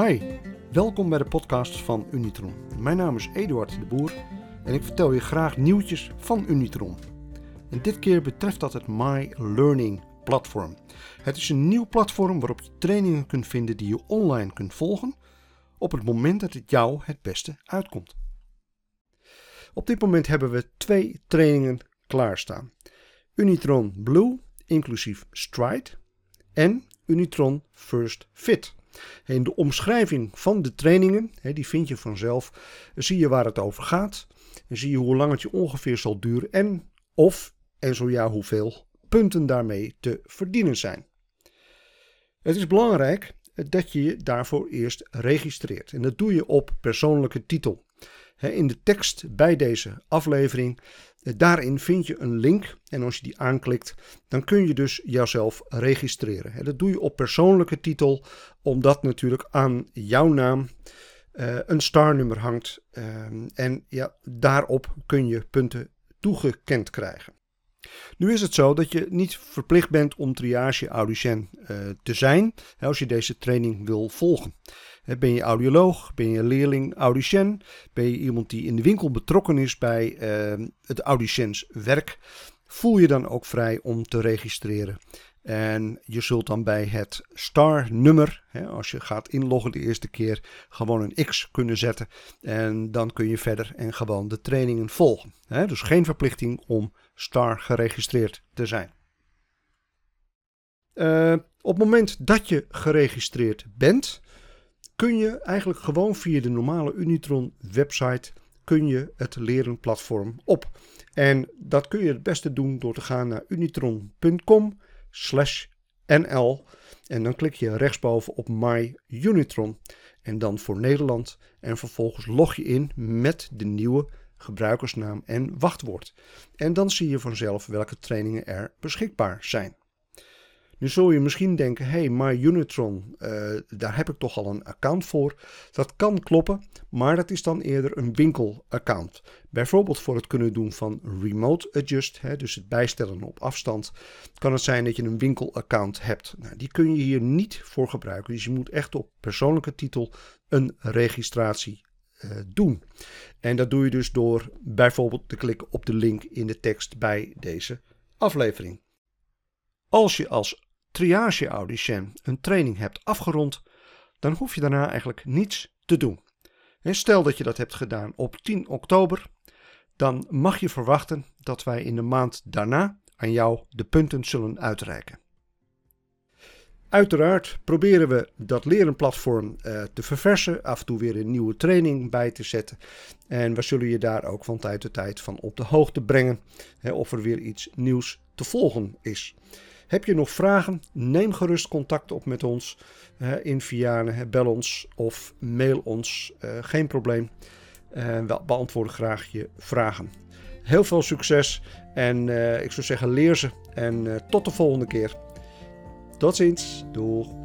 Hi, welkom bij de podcast van Unitron. Mijn naam is Eduard de Boer en ik vertel je graag nieuwtjes van Unitron. En dit keer betreft dat het My Learning platform. Het is een nieuw platform waarop je trainingen kunt vinden die je online kunt volgen op het moment dat het jou het beste uitkomt. Op dit moment hebben we twee trainingen klaarstaan. Unitron Blue, inclusief Stride, en Unitron First Fit. In de omschrijving van de trainingen, die vind je vanzelf, zie je waar het over gaat. En zie je hoe lang het je ongeveer zal duren en of, en zo ja hoeveel, punten daarmee te verdienen zijn. Het is belangrijk dat je je daarvoor eerst registreert. En dat doe je op persoonlijke titel. In de tekst bij deze aflevering, eh, daarin vind je een link. En als je die aanklikt, dan kun je dus jouzelf registreren. Dat doe je op persoonlijke titel, omdat natuurlijk aan jouw naam uh, een starnummer hangt. Ehm, en ja, daarop kun je punten toegekend krijgen. Nu is het zo dat je niet verplicht bent om triage audicien uh, te zijn als je deze training wil volgen. Ben je audioloog? Ben je leerling audicien? Ben je iemand die in de winkel betrokken is bij uh, het audiciënswerk? Voel je dan ook vrij om te registreren. En je zult dan bij het star-nummer, als je gaat inloggen de eerste keer, gewoon een X kunnen zetten. En dan kun je verder en gewoon de trainingen volgen. Dus geen verplichting om star geregistreerd te zijn. Uh, op het moment dat je geregistreerd bent, kun je eigenlijk gewoon via de normale Unitron website kun je het leren platform op. En dat kun je het beste doen door te gaan naar unitron.com nl en dan klik je rechtsboven op My Unitron en dan voor Nederland en vervolgens log je in met de nieuwe gebruikersnaam en wachtwoord. En dan zie je vanzelf welke trainingen er beschikbaar zijn. Nu zul je misschien denken, hey, MyUnitron, uh, daar heb ik toch al een account voor. Dat kan kloppen, maar dat is dan eerder een winkelaccount. Bijvoorbeeld voor het kunnen doen van remote adjust, hè, dus het bijstellen op afstand, kan het zijn dat je een winkelaccount hebt. Nou, die kun je hier niet voor gebruiken, dus je moet echt op persoonlijke titel een registratie uh, doen. En dat doe je dus door bijvoorbeeld te klikken op de link in de tekst bij deze aflevering. Als je als triage audicien een training hebt afgerond, dan hoef je daarna eigenlijk niets te doen. En stel dat je dat hebt gedaan op 10 oktober, dan mag je verwachten dat wij in de maand daarna aan jou de punten zullen uitreiken. Uiteraard proberen we dat lerenplatform uh, te verversen, af en toe weer een nieuwe training bij te zetten. En we zullen je daar ook van tijd tot tijd van op de hoogte brengen hè, of er weer iets nieuws te volgen is. Heb je nog vragen? Neem gerust contact op met ons in Vianen. Bel ons of mail ons. Eh, geen probleem. we beantwoorden graag je vragen. Heel veel succes en eh, ik zou zeggen leer ze. En eh, tot de volgende keer. Tot ziens. Doeg.